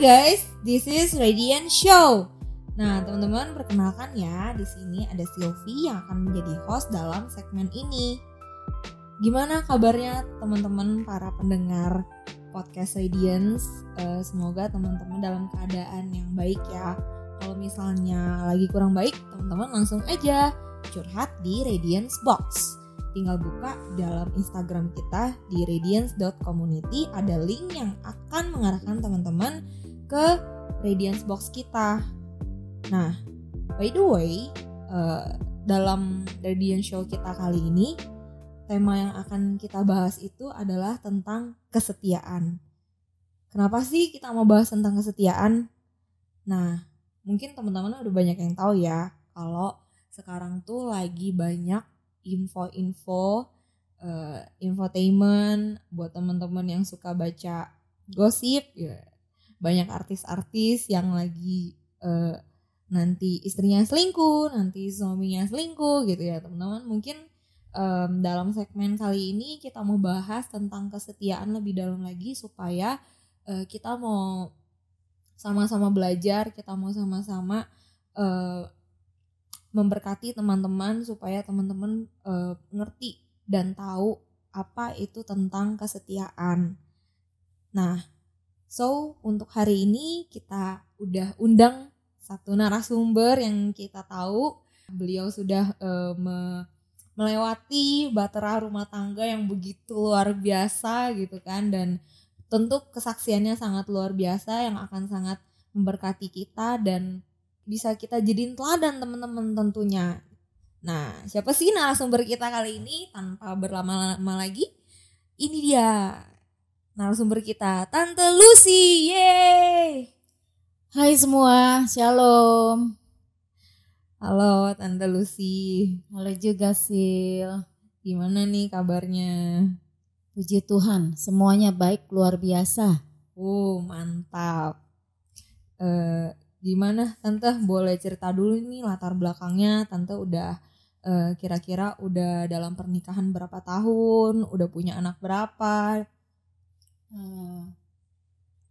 guys, this is Radiant Show. Nah, teman-teman perkenalkan ya, di sini ada Sylvie yang akan menjadi host dalam segmen ini. Gimana kabarnya teman-teman para pendengar podcast Radiance? Uh, semoga teman-teman dalam keadaan yang baik ya. Kalau misalnya lagi kurang baik, teman-teman langsung aja curhat di Radiance Box tinggal buka dalam Instagram kita di radiance.community ada link yang akan mengarahkan teman-teman ke Radiance Box kita. Nah, by the way, uh, dalam Radiance Show kita kali ini, tema yang akan kita bahas itu adalah tentang kesetiaan. Kenapa sih kita mau bahas tentang kesetiaan? Nah, mungkin teman-teman udah banyak yang tahu ya, kalau sekarang tuh lagi banyak info-info uh, infotainment buat teman-teman yang suka baca gosip ya banyak artis-artis yang lagi uh, nanti istrinya selingkuh nanti suaminya selingkuh gitu ya teman-teman mungkin um, dalam segmen kali ini kita mau bahas tentang kesetiaan lebih dalam lagi supaya uh, kita mau sama-sama belajar kita mau sama-sama uh, memberkati teman-teman supaya teman-teman uh, ngerti dan tahu apa itu tentang kesetiaan. Nah, so untuk hari ini kita udah undang satu narasumber yang kita tahu beliau sudah uh, me melewati batera rumah tangga yang begitu luar biasa gitu kan dan tentu kesaksiannya sangat luar biasa yang akan sangat memberkati kita dan bisa kita jadiin teladan teman-teman tentunya. Nah, siapa sih narasumber kita kali ini? Tanpa berlama-lama lagi, ini dia narasumber kita, Tante Lucy. Yeay! Hai semua, shalom. Halo Tante Lucy. Halo juga Sil. Gimana nih kabarnya? Puji Tuhan, semuanya baik luar biasa. Oh, mantap. Uh, gimana tante boleh cerita dulu nih latar belakangnya tante udah kira kira-kira udah dalam pernikahan berapa tahun udah punya anak berapa uh,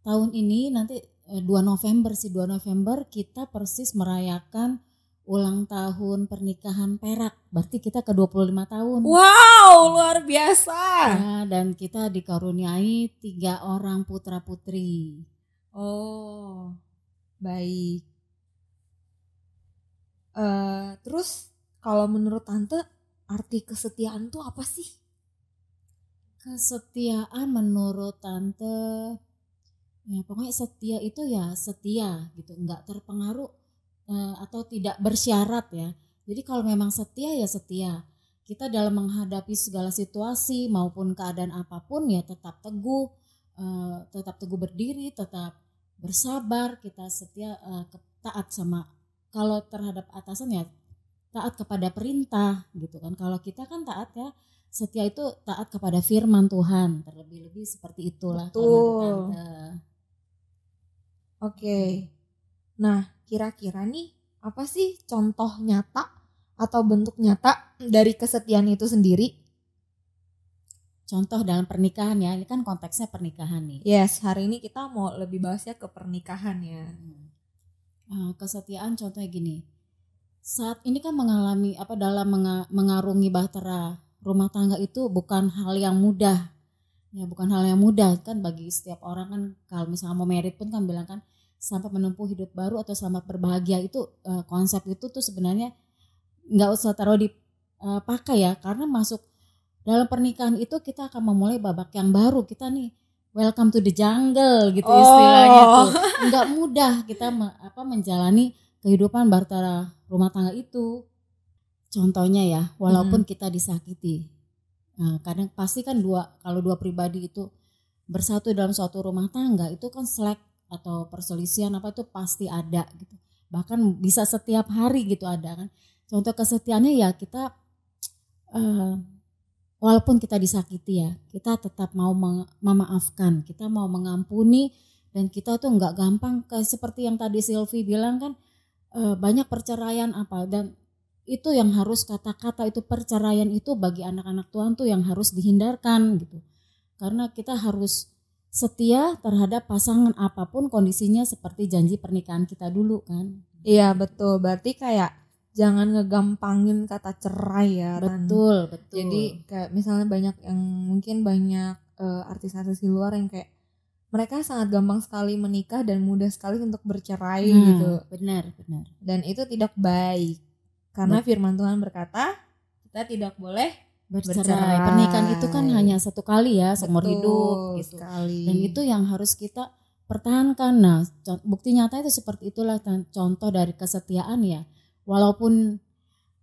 tahun ini nanti uh, eh, 2 November sih 2 November kita persis merayakan ulang tahun pernikahan perak berarti kita ke 25 tahun wow luar biasa ya, dan kita dikaruniai tiga orang putra putri oh Baik. Uh, terus kalau menurut tante arti kesetiaan tuh apa sih? Kesetiaan menurut tante ya pokoknya setia itu ya setia gitu, nggak terpengaruh uh, atau tidak bersyarat ya. Jadi kalau memang setia ya setia. Kita dalam menghadapi segala situasi maupun keadaan apa pun ya tetap teguh, uh, tetap teguh berdiri, tetap bersabar, kita setia uh, taat sama kalau terhadap atasan ya taat kepada perintah gitu kan. Kalau kita kan taat ya setia itu taat kepada firman Tuhan. Terlebih-lebih seperti itulah Betul. Oke. Nah, kira-kira nih apa sih contoh nyata atau bentuk nyata dari kesetiaan itu sendiri? contoh dalam pernikahan ya ini kan konteksnya pernikahan nih. Yes hari ini kita mau lebih bahasnya ke pernikahan ya. Uh, kesetiaan contohnya gini. Saat ini kan mengalami apa dalam mengarungi bahtera rumah tangga itu bukan hal yang mudah. Ya bukan hal yang mudah. Kan bagi setiap orang kan kalau misalnya mau merit pun kan bilang kan sampai menempuh hidup baru atau selamat berbahagia itu uh, konsep itu tuh sebenarnya nggak usah taruh di uh, pakai ya. Karena masuk dalam pernikahan itu kita akan memulai babak yang baru. Kita nih welcome to the jungle gitu oh. istilahnya tuh. Nggak mudah kita me, apa menjalani kehidupan bartara rumah tangga itu contohnya ya walaupun hmm. kita disakiti nah, kadang pasti kan dua kalau dua pribadi itu bersatu dalam suatu rumah tangga itu kan selek atau perselisihan apa itu pasti ada gitu bahkan bisa setiap hari gitu ada kan contoh kesetiaannya ya kita uh, walaupun kita disakiti ya, kita tetap mau memaafkan, kita mau mengampuni dan kita tuh nggak gampang kayak seperti yang tadi Sylvie bilang kan e, banyak perceraian apa dan itu yang harus kata-kata itu perceraian itu bagi anak-anak Tuhan tuh yang harus dihindarkan gitu. Karena kita harus setia terhadap pasangan apa pun kondisinya seperti janji pernikahan kita dulu kan. Iya betul. Berarti kayak jangan ngegampangin kata cerai ya. Ran. Betul, betul. Jadi kayak misalnya banyak yang mungkin banyak eh, artis-artis di luar yang kayak mereka sangat gampang sekali menikah dan mudah sekali untuk bercerai Nah, gitu. Benar, benar. Dan itu tidak baik. Karena Bet- firman Tuhan berkata kita tidak boleh Bercerai. Bercerai. Pernikahan itu kan hanya satu kali ya seumur hidup gitu. sekali. Dan itu yang harus kita pertahankan. Nah, bukti nyata itu seperti itulah contoh dari kesetiaan ya. Walaupun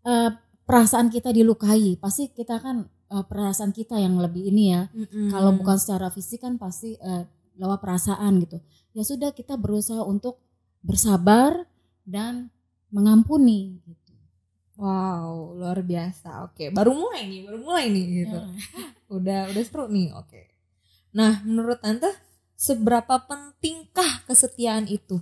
eh, perasaan kita dilukai, pasti kita kan eh, perasaan kita yang lebih ini ya. Mm-mm. Kalau bukan secara fisik kan pasti eh, lewat perasaan gitu. Ya sudah kita berusaha untuk bersabar dan mengampuni gitu. Wow, luar biasa. Oke, baru mulai nih, baru mulai nih gitu. Ya. Udah udah seru nih. Oke. Nah, menurut Tante seberapa pentingkah kesetiaan itu?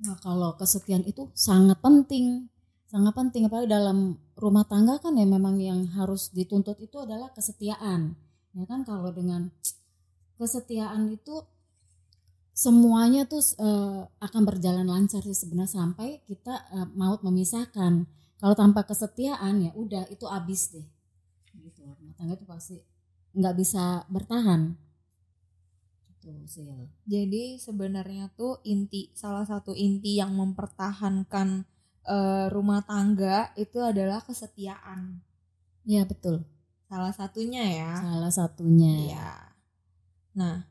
Nah, kalau kesetiaan itu sangat penting, sangat penting apalagi dalam rumah tangga kan ya memang yang harus dituntut itu adalah kesetiaan. Ya kan kalau dengan kesetiaan itu semuanya tuh eh, akan berjalan lancar sih sebenarnya sampai kita eh, maut memisahkan. Kalau tanpa kesetiaan ya udah itu habis deh. Gitu. Rumah tangga itu pasti nggak bisa bertahan. Gitu sih. Jadi sebenarnya tuh inti salah satu inti yang mempertahankan eh, rumah tangga itu adalah kesetiaan. Ya betul. Salah satunya ya. Salah satunya. Iya. Nah,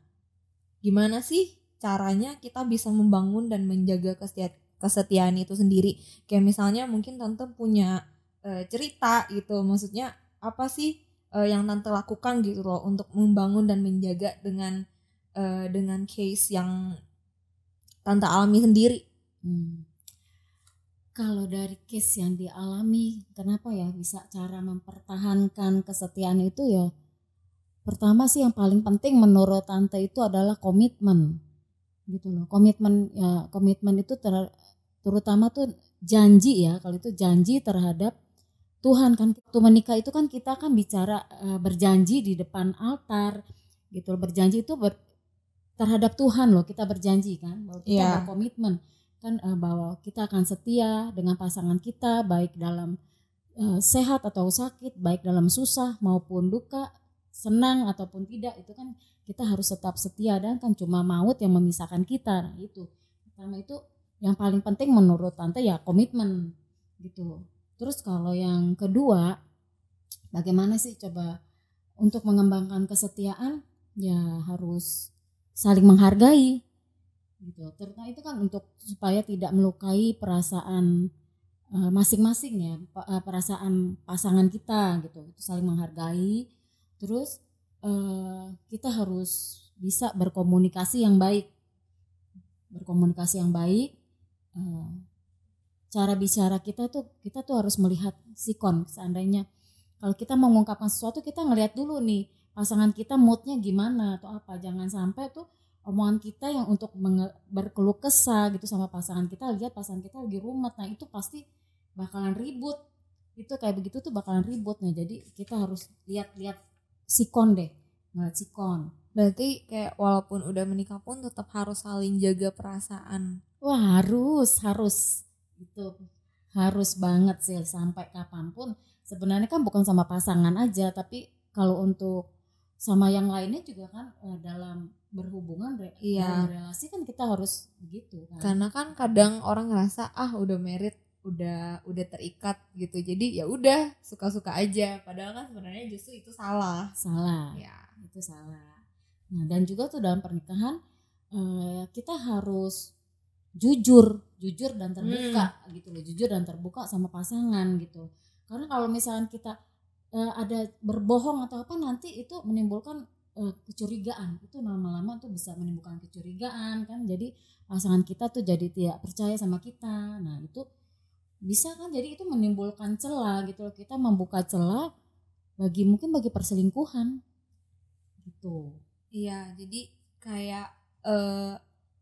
gimana sih caranya kita bisa membangun dan menjaga kesetia- kesetiaan itu sendiri? Kayak misalnya mungkin tante punya eh, cerita gitu, maksudnya apa sih eh, yang tante lakukan gitu loh untuk membangun dan menjaga dengan eh, dengan case yang tante alami sendiri? Hmm. Kalau dari case yang dialami, kenapa ya bisa cara mempertahankan kesetiaan itu ya? Pertama sih yang paling penting menurut tante itu adalah komitmen, gitu loh. Komitmen ya komitmen itu ter- terutama tuh janji ya. Kalau itu janji terhadap Tuhan kan. Waktu menikah itu kan kita kan bicara eh, berjanji di depan altar, gitu. loh. Berjanji itu ber- terhadap Tuhan loh. Kita berjanji kan, bahwa kita Iya. berkomitmen kan eh, bahwa kita akan setia dengan pasangan kita baik dalam eh, sehat atau sakit, baik dalam susah maupun duka, senang ataupun tidak itu kan kita harus tetap setia dan kan cuma maut yang memisahkan kita. Nah, itu. Pertama itu yang paling penting menurut tante ya komitmen gitu. Terus kalau yang kedua bagaimana sih coba untuk mengembangkan kesetiaan? Ya harus saling menghargai gitu. Terutama itu kan untuk supaya tidak melukai perasaan eh, masing-masing ya pa- eh, perasaan pasangan kita gitu. Itu saling menghargai. Terus eh, kita harus bisa berkomunikasi yang baik. Berkomunikasi yang baik eh, cara bicara kita tuh kita tuh harus melihat sikon seandainya. Kalau kita mengungkapkan sesuatu kita ngelihat dulu nih pasangan kita moodnya gimana atau apa. Jangan sampai tuh omongan kita yang untuk berkeluh kesah gitu sama pasangan kita. Lihat pasangan kita lagi rumet. Nah itu pasti bakalan ribut. Itu kayak begitu tuh bakalan ribut. Nah jadi kita harus lihat-lihat sikon deh. Ngeliat sikon. Berarti kayak walaupun udah menikah pun tetap harus saling jaga perasaan. Wah harus harus itu harus banget sih sampai kapan pun sebenarnya kan bukan sama pasangan aja tapi kalau untuk sama yang lainnya juga kan eh, dalam berhubungan re- Iya. dalam relasi kan kita harus begitu kan Karena kan kadang orang ngerasa ah udah merit udah udah terikat gitu. Jadi ya udah suka-suka aja. Padahal kan sebenarnya justru itu salah. salah Ya. itu salah nah dan juga tuh dalam pernikahan eh, kita harus jujur jujur dan terbuka gitu loh jujur dan terbuka sama pasangan gitu. Karena kalau misalnya kita eh, ada berbohong atau apa nanti itu menimbulkan eh, kecurigaan. Itu lama-lama tuh bisa menimbulkan kecurigaan kan. Jadi pasangan kita tuh jadi tidak percaya sama kita. Nah itu bisa kan? Jadi itu menimbulkan celah gitu loh. Kita membuka celah bagi mungkin bagi perselingkuhan. Gitu. Iya, jadi kayak eh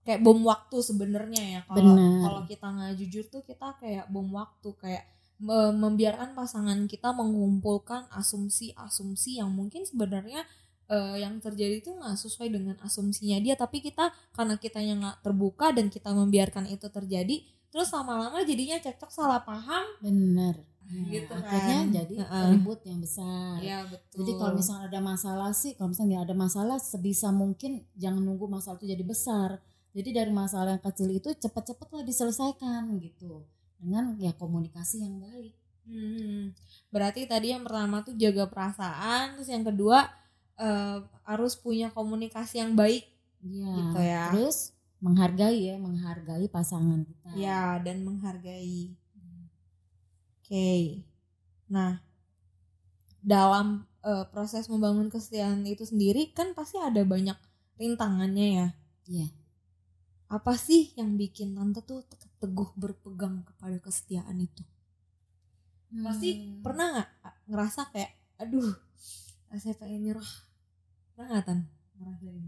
kayak bom waktu sebenarnya ya kalau kalau kita nggak jujur tuh kita kayak bom waktu kayak me- membiarkan pasangan kita mengumpulkan asumsi-asumsi yang mungkin sebenarnya eh, yang terjadi itu nggak sesuai dengan asumsinya dia tapi kita karena kitanya nggak terbuka dan kita membiarkan itu terjadi terus lama-lama jadinya cekcok salah paham benar Nah, Gitu akhirnya kan. jadi Heeh. ribut yang besar ya betul Jadi kalau misalnya ada masalah sih, kalau misalnya nggak ada masalah, sebisa mungkin jangan nunggu masalah itu jadi besar. Jadi dari masalah yang kecil itu cepat-cepat lah diselesaikan gitu dengan ya komunikasi yang baik. Hmm, berarti tadi yang pertama tuh jaga perasaan, terus yang kedua eh, harus punya komunikasi yang baik, Iya. Gitu ya. Terus menghargai ya, menghargai pasangan kita. ya dan menghargai. Oke, nah dalam eh, proses membangun kesetiaan itu sendiri kan pasti ada banyak rintangannya ya. Iya. Apa sih yang bikin tante tuh tetap teguh berpegang kepada kesetiaan itu? Pasti Hmm. pernah nggak ngerasa kayak, aduh, saya pengen nyerah. Pernah nggak tan ngerasain?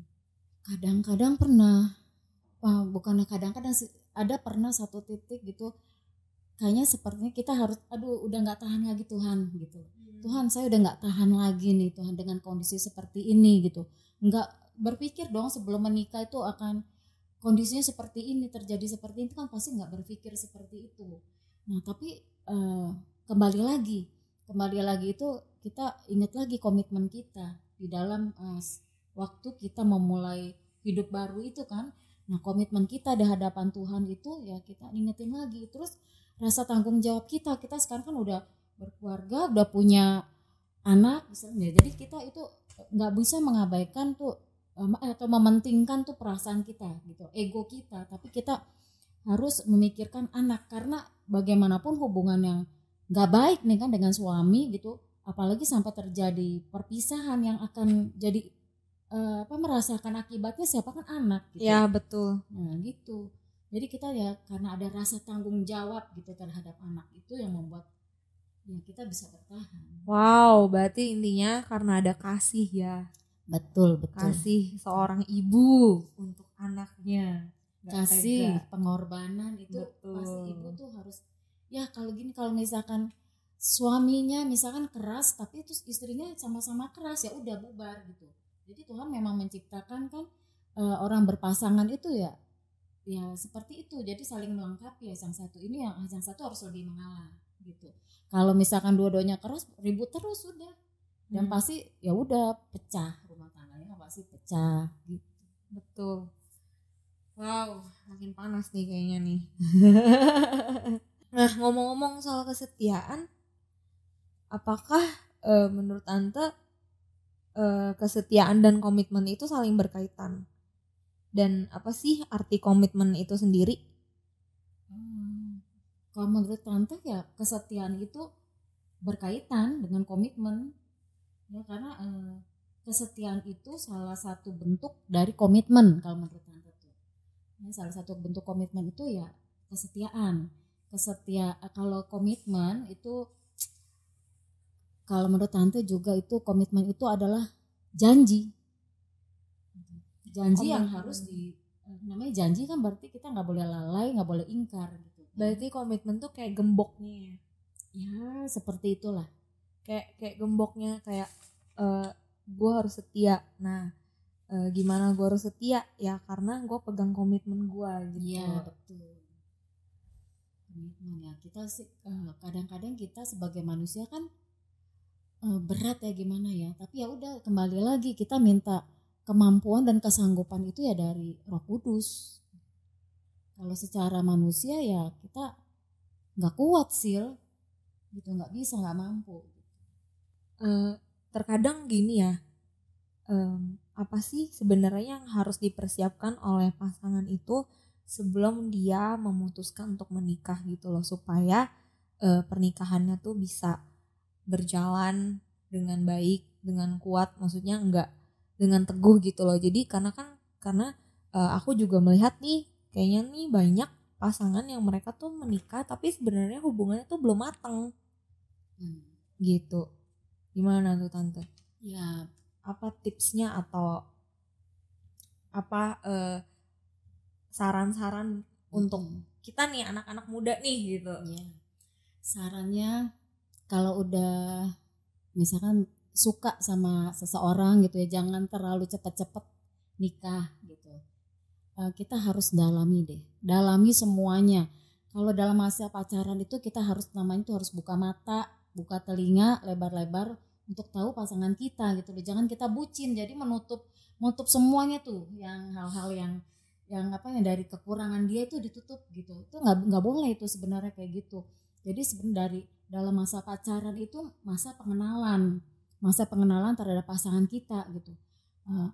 Kadang-kadang pernah. Wah, bukannya kadang-kadang sih ada pernah satu titik gitu kayaknya sepertinya kita harus aduh udah nggak tahan lagi Tuhan gitu. Tuhan saya udah nggak tahan lagi nih Tuhan dengan kondisi seperti ini gitu nggak berpikir dong sebelum menikah itu akan kondisinya seperti ini terjadi seperti itu kan pasti nggak berpikir seperti itu. Nah tapi eh, kembali lagi kembali lagi itu kita ingat lagi komitmen kita di dalam s- waktu kita memulai hidup baru itu kan. Nah komitmen kita di hadapan Tuhan itu ya kita ingetin lagi. Terus rasa tanggung jawab kita kita sekarang kan udah berkeluarga udah punya anak misalnya. Jadi kita itu nggak bisa mengabaikan tuh atau mementingkan tuh perasaan kita gitu ego kita tapi kita harus memikirkan anak karena bagaimanapun hubungan yang nggak baik nih kan dengan suami gitu apalagi sampai terjadi perpisahan yang akan jadi eh, apa merasakan akibatnya siapa kan anak gitu Ya betul. Nah gitu. Jadi kita ya karena ada rasa tanggung jawab gitu terhadap anak itu yang membuat ya kita bisa bertahan. Wow, berarti intinya karena ada kasih ya, Betul betul. kasih seorang ibu untuk anaknya. Nggak Kasih tega. pengorbanan itu Betul. pasti ibu tuh harus ya kalau gini kalau misalkan suaminya misalkan keras tapi terus istrinya sama-sama keras ya udah bubar gitu. Jadi Tuhan memang menciptakan kan eh, orang berpasangan itu ya ya seperti itu jadi saling melengkapi ya yang satu ini yang yang satu harus lebih mengalah gitu kalau misalkan dua-duanya keras ribut terus sudah dan Hmm. pasti ya udah pecah rumah tangganya pasti pecah gitu Betul. Wow, makin panas nih kayaknya nih. nah, ngomong-ngomong soal kesetiaan, apakah eh, menurut Tante eh, kesetiaan dan komitmen itu saling berkaitan? Dan apa sih arti komitmen itu sendiri? Hmm. Kalau menurut tante ya kesetiaan itu berkaitan dengan komitmen ya karena eh, kesetiaan itu salah satu bentuk dari komitmen kalau menurut tante tuh. Ya, salah satu bentuk komitmen itu ya kesetiaan. Kesetia kalau komitmen itu kalau menurut tante juga itu komitmen itu adalah janji. Janji yang Komitmen. harus di eh, namanya janji kan berarti kita nggak boleh lalai, nggak boleh ingkar gitu. Berarti komitmen tuh kayak gemboknya ya. ya seperti itulah. Kayak kayak gemboknya kayak eh gue harus setia. Nah, eh, gimana gue harus setia? Ya karena gue pegang komitmen gue gitu. Iya betul. Komitmen ya kita sih eh, kadang-kadang kita sebagai manusia kan eh, berat ya gimana ya. Tapi ya udah kembali lagi kita minta kemampuan dan kesanggupan itu ya dari Roh Kudus. Kalau secara manusia ya kita nggak kuat sil, gitu nggak bisa nggak mampu. Eh, terkadang gini ya em, apa sih sebenarnya yang harus dipersiapkan oleh pasangan itu sebelum dia memutuskan untuk menikah gitu loh supaya eh, pernikahannya tuh bisa berjalan dengan baik dengan kuat maksudnya enggak dengan teguh gitu loh. Jadi karena kan karena eh, aku juga melihat nih kayaknya nih banyak pasangan yang mereka tuh menikah tapi sebenarnya hubungannya tuh belum matang Hmm. gitu gimana tuh tante? Ya apa tipsnya atau apa eh, saran-saran untuk hmm. kita nih anak-anak muda nih gitu? Ya. Sarannya kalau udah misalkan suka sama seseorang gitu ya jangan terlalu cepet-cepet nikah gitu. Uh, kita harus dalami deh. Dalami semuanya. Kalau dalam masa pacaran itu kita harus namanya itu harus buka mata buka telinga lebar-lebar untuk tahu pasangan kita gitu loh jangan kita bucin jadi menutup menutup semuanya tuh yang hal-hal yang yang apa yang dari kekurangan dia itu ditutup gitu itu nggak nggak boleh itu sebenarnya kayak gitu jadi sebenarnya dari dalam masa pacaran itu masa pengenalan masa pengenalan terhadap pasangan kita gitu. Uh,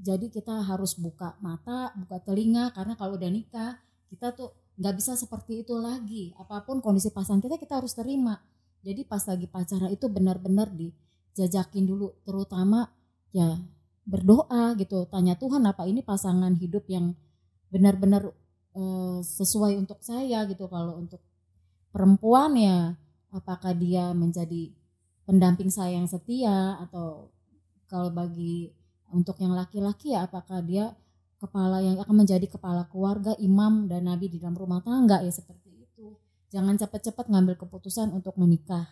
jadi kita harus buka mata, buka telinga karena kalau udah nikah kita tuh nggak bisa seperti itu lagi. Apa pun kondisi pasangan kita kita harus terima. Jadi pas lagi pacaran itu benar-benar dijajakin dulu, terutama ya berdoa gitu, tanya Tuhan apa ini pasangan hidup yang benar-benar uh, sesuai untuk saya gitu. Kalau untuk perempuan ya apakah dia menjadi pendamping saya yang setia atau kalau bagi untuk yang laki-laki ya apakah dia kepala yang akan menjadi kepala keluarga, imam dan nabi di dalam rumah tangga ya seperti. Jangan cepat-cepat ngambil keputusan untuk menikah.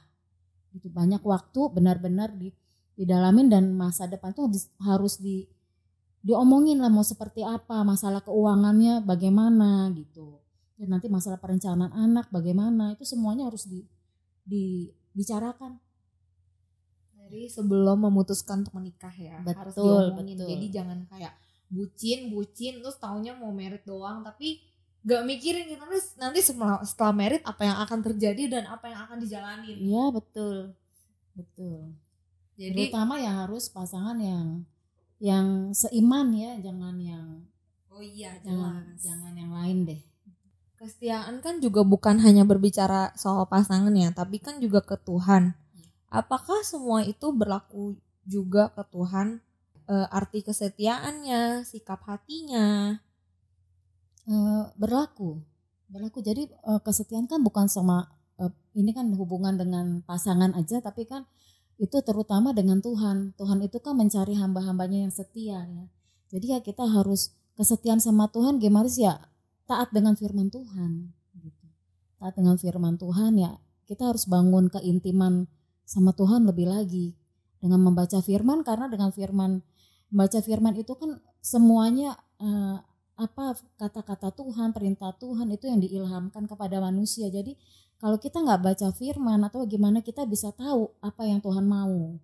Itu banyak waktu benar-benar di didalamin dan masa depan tuh harus di diomongin lah mau seperti apa, masalah keuangannya bagaimana gitu. Dan nanti masalah perencanaan anak bagaimana itu semuanya harus di dibicarakan dari sebelum memutuskan untuk menikah ya betul, harus diomongin betul. jadi jangan kayak bucin bucin terus taunya mau merit doang tapi gak mikirin gitu. Nanti nanti setelah setelah merit apa yang akan terjadi dan apa yang akan dijalanin. Iya betul. Betul. Jadi terutama ya harus pasangan yang yang seiman ya jangan yang oh iya jangan jangan yang lain deh. Kesetiaan kan juga bukan hanya berbicara soal pasangan ya tapi kan juga ke Tuhan. Apakah semua itu berlaku juga ke Tuhan? E, arti kesetiaannya sikap hatinya e, berlaku. Berlaku. Jadi e, kesetiaan kan bukan sama e, ini kan hubungan dengan pasangan aja tapi kan itu terutama dengan Tuhan. Tuhan itu kan mencari hamba-hambanya yang setia ya. Jadi ya kita harus kesetiaan sama Tuhan gimana sih ya? Taat dengan firman Tuhan gitu. Taat dengan firman Tuhan ya kita harus bangun keintiman sama Tuhan lebih lagi. Dengan membaca firman karena dengan firman membaca firman itu kan semuanya uh, apa kata-kata Tuhan perintah Tuhan itu yang diilhamkan kepada manusia. Jadi kalau kita nggak baca firman atau gimana kita bisa tahu apa yang Tuhan mau.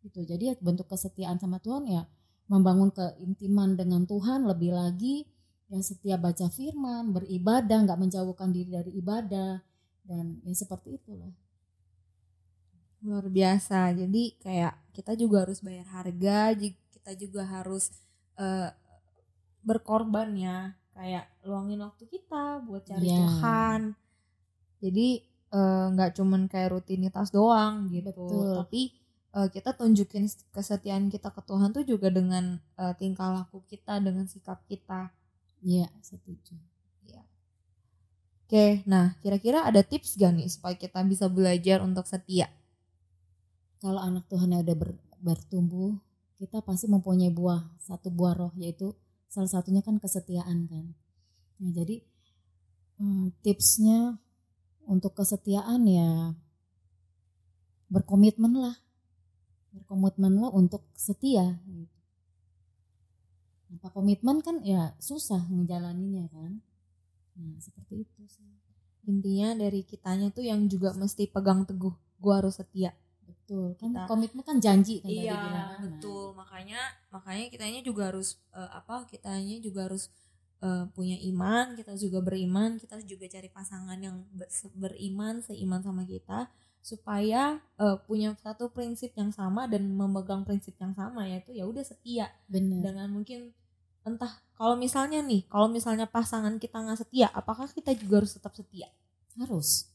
Gitu. Jadi bentuk kesetiaan sama Tuhan ya membangun keintiman dengan Tuhan lebih lagi. Yang setia baca firman beribadah nggak menjauhkan diri dari ibadah. Dan ya seperti itulah luar biasa. Jadi kayak kita juga harus bayar harga kita juga harus uh, berkorban ya kayak luangin waktu kita buat cari yeah. Tuhan. Jadi eh, nggak uh, cuman kayak rutinitas doang gitu. Betul. tapi uh, kita tunjukin kesetiaan kita ke Tuhan tuh juga dengan uh, tingkah laku kita dengan sikap kita. Iya yeah, setuju. Ya oke nah kira-kira ada tips gak nih supaya kita bisa belajar untuk setia? Kalau anak Tuhan yang udah ber, bertumbuh kita pasti mempunyai buah satu buah roh yaitu salah satunya kan kesetiaan kan. Nah jadi hmm, tipsnya untuk kesetiaan ya berkomitmen lah. Berkomitmen lah untuk setia. Gitu. Apa komitmen kan ya susah menjalaninya kan. Nah seperti itu sih. Intinya dari kitanya tuh yang juga mesti pegang teguh gua harus setia betul kan kita, komitmen kan janji kan iya bilang, betul. Nah. makanya makanya kitanya juga harus uh, apa kitanya juga harus uh, punya iman kita juga beriman kita juga cari pasangan yang beriman seiman sama kita supaya uh, punya satu prinsip yang sama dan memegang prinsip yang sama yaitu ya udah setia. Bener. dengan mungkin entah kalau misalnya nih kalau misalnya pasangan kita nggak setia apakah kita juga harus tetap setia? Harus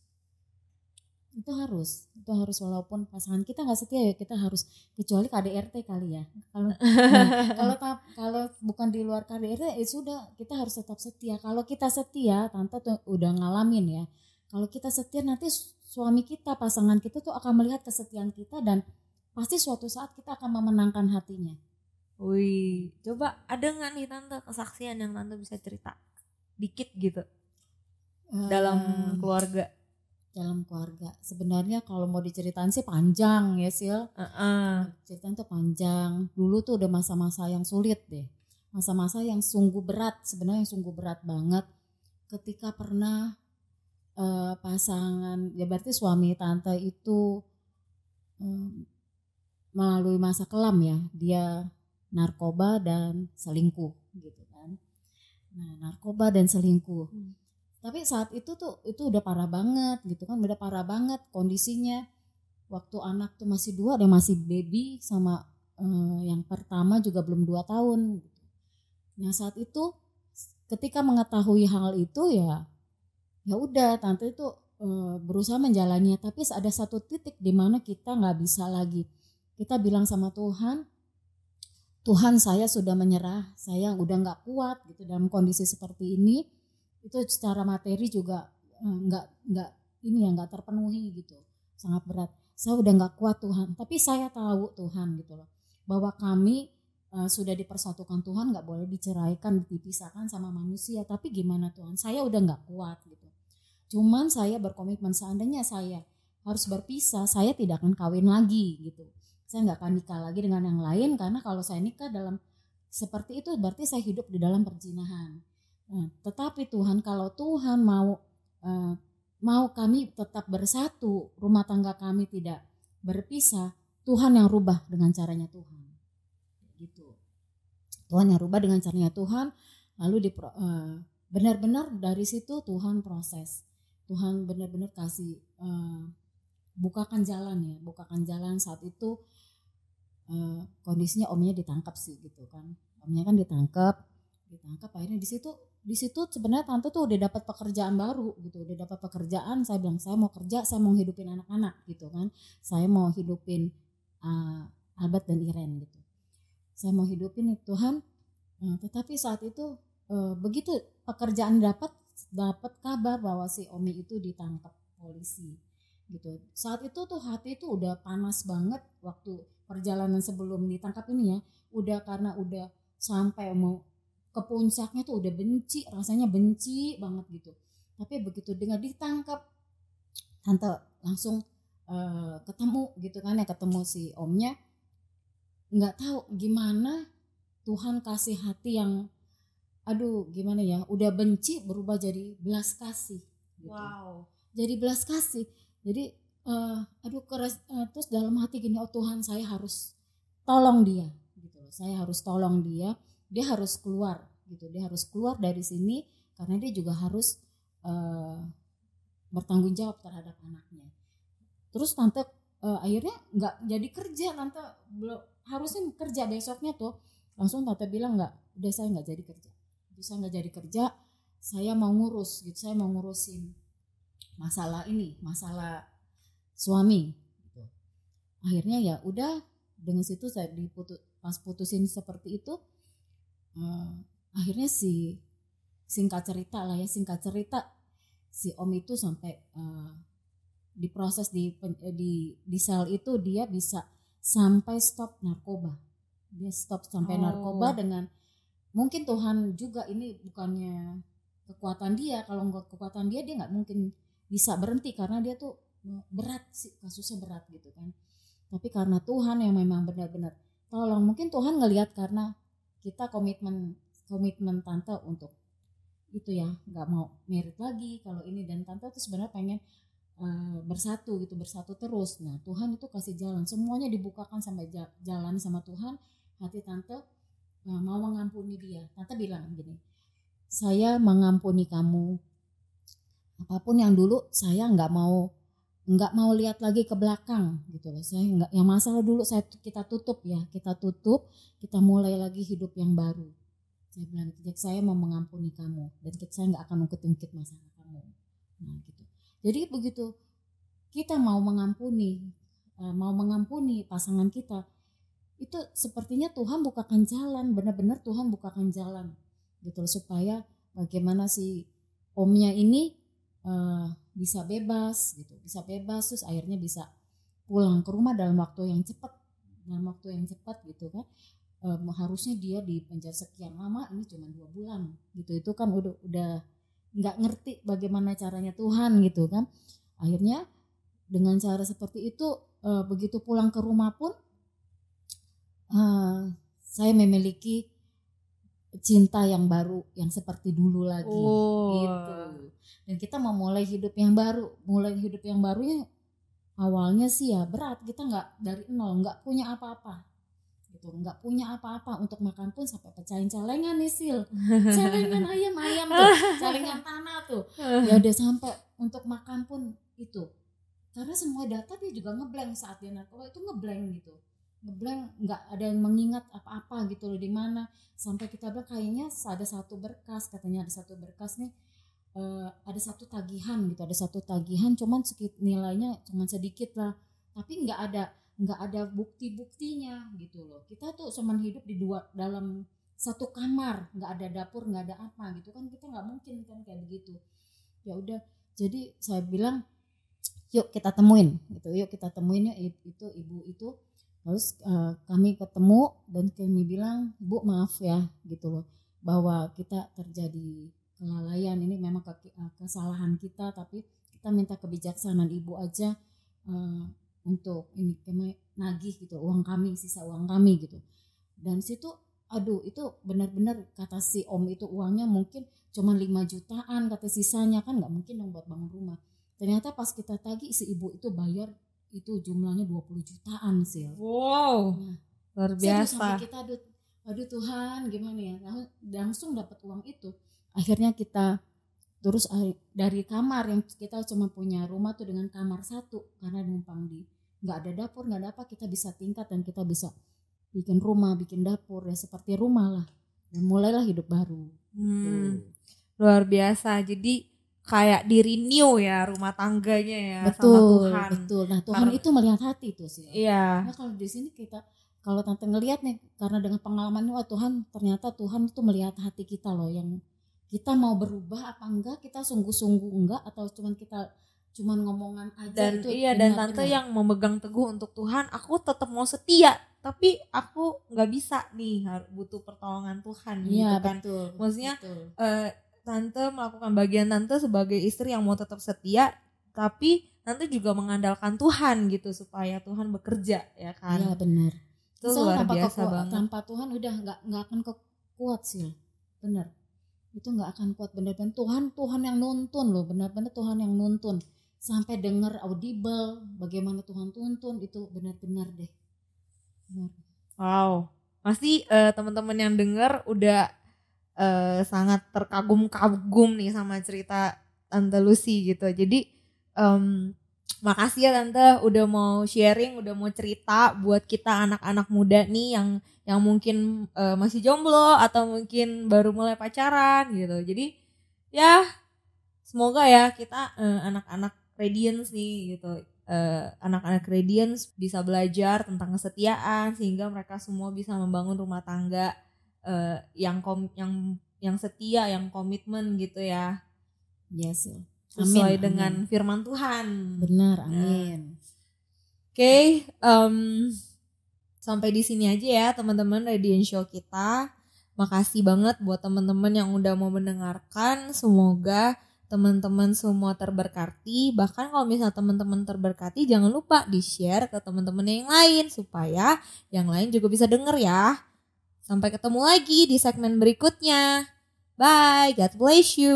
itu harus itu harus walaupun pasangan kita nggak setia ya kita harus kecuali KDRT kali ya kalau nah, kalau kalau bukan di luar KDRT ya sudah kita harus tetap setia kalau kita setia tante tuh udah ngalamin ya kalau kita setia nanti suami kita pasangan kita tuh akan melihat kesetiaan kita dan pasti suatu saat kita akan memenangkan hatinya. Wih, coba ada nggak nih tante kesaksian yang tante bisa cerita dikit gitu dalam keluarga? Dalam keluarga. Sebenarnya kalau mau diceritain sih panjang ya Sil. Uh-uh. Ceritain tuh panjang. Dulu tuh udah masa-masa yang sulit deh. Masa-masa yang sungguh berat, sebenarnya yang sungguh berat banget. Ketika pernah eh, pasangan, ya berarti suami tante itu eh, melalui masa kelam ya. Dia narkoba dan selingkuh gitu kan. Nah narkoba dan selingkuh. Hmm. Tapi saat itu tuh itu udah parah banget gitu kan, udah parah banget kondisinya. Waktu anak tuh masih dua, ada masih baby sama eh, yang pertama juga belum dua tahun. gitu. Nah saat itu ketika mengetahui hal itu ya ya udah tante itu eh, berusaha menjalaninya. Tapi ada satu titik di mana kita nggak bisa lagi. Kita bilang sama Tuhan, Tuhan saya sudah menyerah, saya udah nggak kuat gitu dalam kondisi seperti ini itu secara materi juga eh, nggak nggak ini ya nggak terpenuhi gitu. Sangat berat. Saya udah nggak kuat Tuhan. Tapi saya tahu Tuhan gitu loh. Bahwa kami eh, sudah dipersatukan Tuhan nggak boleh diceraikan dipisahkan sama manusia. Tapi gimana Tuhan? Saya udah nggak kuat gitu. Cuman saya berkomitmen. Seandainya saya harus berpisah saya tidak akan kawin lagi gitu. Saya nggak akan nikah lagi dengan yang lain. Karena kalau saya nikah dalam seperti itu berarti saya hidup di dalam perjinahan Nah, tetapi Tuhan kalau Tuhan mau eh, mau kami tetap bersatu, rumah tangga kami tidak berpisah, Tuhan yang rubah dengan caranya Tuhan. Gitu. Tuhan yang rubah dengan caranya Tuhan, lalu di eh, benar-benar dari situ Tuhan proses. Tuhan benar-benar kasih eh, bukakan jalan ya, bukakan jalan saat itu eh, kondisinya omnya ditangkap sih gitu kan. Omnya kan ditangkap, ditangkap akhirnya di situ di situ sebenarnya tante tuh udah dapat pekerjaan baru gitu udah dapat pekerjaan saya bilang saya mau kerja saya mau hidupin anak-anak gitu kan. Saya mau hidupin uh, Albert dan Iren gitu. Saya mau hidupin itu Tuhan. Nah, tetapi saat itu uh, begitu pekerjaan dapat dapat kabar bahwa si Omi itu ditangkap polisi gitu. Saat itu tuh hati itu udah panas banget waktu perjalanan sebelum ditangkap ini ya. Udah karena udah sampai mau ke puncaknya tuh udah benci rasanya benci banget gitu tapi begitu dengar ditangkap tante langsung eh, ketemu gitu kan ya ketemu si omnya nggak tahu gimana Tuhan kasih hati yang aduh gimana ya udah benci berubah jadi belas kasih gitu. Wow. jadi belas kasih jadi eh, aduh keras eh, terus dalam hati gini oh Tuhan saya harus tolong dia gitu loh. saya harus tolong dia dia harus keluar gitu. Dia harus keluar dari sini karena dia juga harus eh, bertanggung jawab terhadap anaknya. Terus tante eh, akhirnya nggak jadi kerja tante. Belum harusnya kerja besoknya tuh. Langsung tante bilang nggak udah saya nggak jadi kerja. Udah saya nggak jadi kerja saya mau ngurus gitu. Saya mau ngurusin masalah ini masalah suami gitu. akhirnya ya udah dengan situ saya diputus pas putusin seperti itu eh, akhirnya si singkat cerita lah ya singkat cerita si om itu sampai eh, diproses di eh, di di sel itu dia bisa sampai stop narkoba dia stop sampai Oh. narkoba dengan mungkin Tuhan juga ini bukannya kekuatan dia kalau nggak kekuatan dia dia nggak mungkin bisa berhenti karena dia tuh berat sih kasusnya berat gitu kan tapi karena Tuhan yang memang benar-benar tolong mungkin Tuhan ngelihat karena kita komitmen komitmen tante untuk itu ya nggak mau merit lagi kalau ini. Dan tante tuh sebenarnya pengen eh, bersatu gitu bersatu terus. Nah Tuhan itu kasih jalan. Semuanya dibukakan sampai ja- jalan sama Tuhan. Hati tante eh, mau mengampuni dia. Tante bilang gini saya mengampuni kamu. Apa pun yang dulu saya nggak mau nggak mau lihat lagi ke belakang gitu loh. Saya nggak yang masalah dulu saya kita tutup ya kita tutup kita mulai lagi hidup yang baru. Saya bilang gitu Jack saya mau mengampuni kamu dan saya nggak akan ungkit-ungkit masalah kamu. Nah gitu. Jadi begitu kita mau mengampuni eh, mau mengampuni pasangan kita itu sepertinya Tuhan bukakan jalan benar-benar Tuhan bukakan jalan gitu loh supaya bagaimana si omnya ini eh, bisa bebas gitu bisa bebas terus akhirnya bisa pulang ke rumah dalam waktu yang cepat dalam waktu yang cepat gitu kan. Eh, harusnya dia di penjara sekian lama ini cuma dua bulan gitu. Itu kan udah udah nggak ngerti bagaimana caranya Tuhan gitu kan. Akhirnya dengan cara seperti itu uh, begitu pulang ke rumah pun uh, saya memiliki cinta yang baru yang seperti dulu lagi Oh. gitu dan kita mau mulai hidup yang baru mulai hidup yang barunya awalnya sih ya berat kita nggak dari nol nggak punya apa-apa gitu. Nggak punya apa-apa untuk makan pun sampai pecahin celengan nih sil. Celengan ayam ayam tuh celengan tanah tuh. Ya udah sampai untuk makan pun itu. Karena semua data dia juga ngeblank saat dia narkoba itu ngeblank gitu ngeblank nggak ada yang mengingat apa-apa gitu loh di mana. Sampai kita bilang kayaknya ada satu berkas katanya ada satu berkas nih eh, ada satu tagihan gitu ada satu tagihan cuman sedikit nilainya cuman sedikit lah. Tapi nggak ada nggak ada bukti-buktinya gitu loh. Kita tuh cuman hidup di dua dalam satu kamar nggak ada dapur nggak ada apa gitu kan kita nggak mungkin kan kayak begitu. Ya udah jadi saya bilang yuk kita temuin gitu. Yuk kita temuin ya itu ibu itu terus uh, kami ketemu dan kami bilang bu maaf ya gitu loh. Bahwa kita terjadi kelalaian ini memang ke, uh, kesalahan kita tapi kita minta kebijaksanaan ibu aja uh, untuk ini kami nagih gitu uang kami sisa uang kami gitu. Dan situ aduh itu benar-benar kata si om itu uangnya mungkin cuma 5 jutaan kata sisanya kan nggak mungkin dong buat bangun rumah. Ternyata pas kita tagih si ibu itu bayar itu jumlahnya 20 jutaan sih wow Nah, luar biasa sampai kita aduh aduh Tuhan gimana ya? Lang- langsung dapat uang itu. Akhirnya kita terus ah, dari kamar yang kita cuma punya rumah tuh dengan kamar satu karena numpang di nggak ada dapur nggak ada apa kita bisa tingkat dan kita bisa bikin rumah bikin dapur ya seperti rumah lah. Dan mulailah hidup baru. Hmm, Tuh. luar biasa. Jadi kayak di renew ya rumah tangganya ya sama betul Tuhan. betul. Nah Tuhan Karena- itu melihat hati tuh sih. Iya. Nah kalau di sini kita kalau tante ngelihat nih karena dengan pengalaman wah Tuhan ternyata Tuhan itu melihat hati kita loh yang kita mau berubah apa enggak kita sungguh-sungguh enggak atau cuman kita cuman ngomongan aja dan itu iya dan tante benar-benar. yang memegang teguh untuk Tuhan aku tetap mau setia tapi aku nggak bisa nih butuh pertolongan Tuhan iya gitu kan. betul Maksudnya, betul. Eh, tante melakukan bagian tante sebagai istri yang mau tetap setia tapi tante juga mengandalkan Tuhan gitu supaya Tuhan bekerja ya kan? Iya benar. Itu Soalnya luar tanpa biasa banget. tanpa Tuhan udah nggak nggak akan kuat sih. Benar. Itu nggak akan kuat. Benar-benar Tuhan Tuhan yang nuntun loh. Benar-benar Tuhan yang nuntun. Sampai dengar audible bagaimana Tuhan tuntun itu benar-benar deh. Benar. Wow, pasti eh, teman-teman yang dengar udah eh, sangat terkagum-kagum nih sama cerita Tante Lucy gitu. Jadi em, makasih ya Tante udah mau sharing, udah mau cerita buat kita anak-anak muda nih yang yang mungkin eh, masih jomblo atau mungkin baru mulai pacaran gitu. Jadi ya semoga ya kita eh, anak-anak Radiance nih gitu eh, anak-anak Radiance bisa belajar tentang kesetiaan sehingga mereka semua bisa membangun rumah tangga eh, yang kom yang yang setia, yang komitmen gitu ya, yes ya. sesuai Amin, dengan amin. firman Tuhan. benar amin Oke, em, sampai di sini aja ya teman-teman Radiant Show kita. Makasih banget buat teman-teman yang udah mau mendengarkan. Semoga teman-teman semua terberkati. Bahkan kalau misalnya teman-teman terberkati, jangan lupa di-share ke teman-teman yang lain supaya yang lain juga bisa denger ya. Sampai ketemu lagi di segmen berikutnya. Bye, God bless you.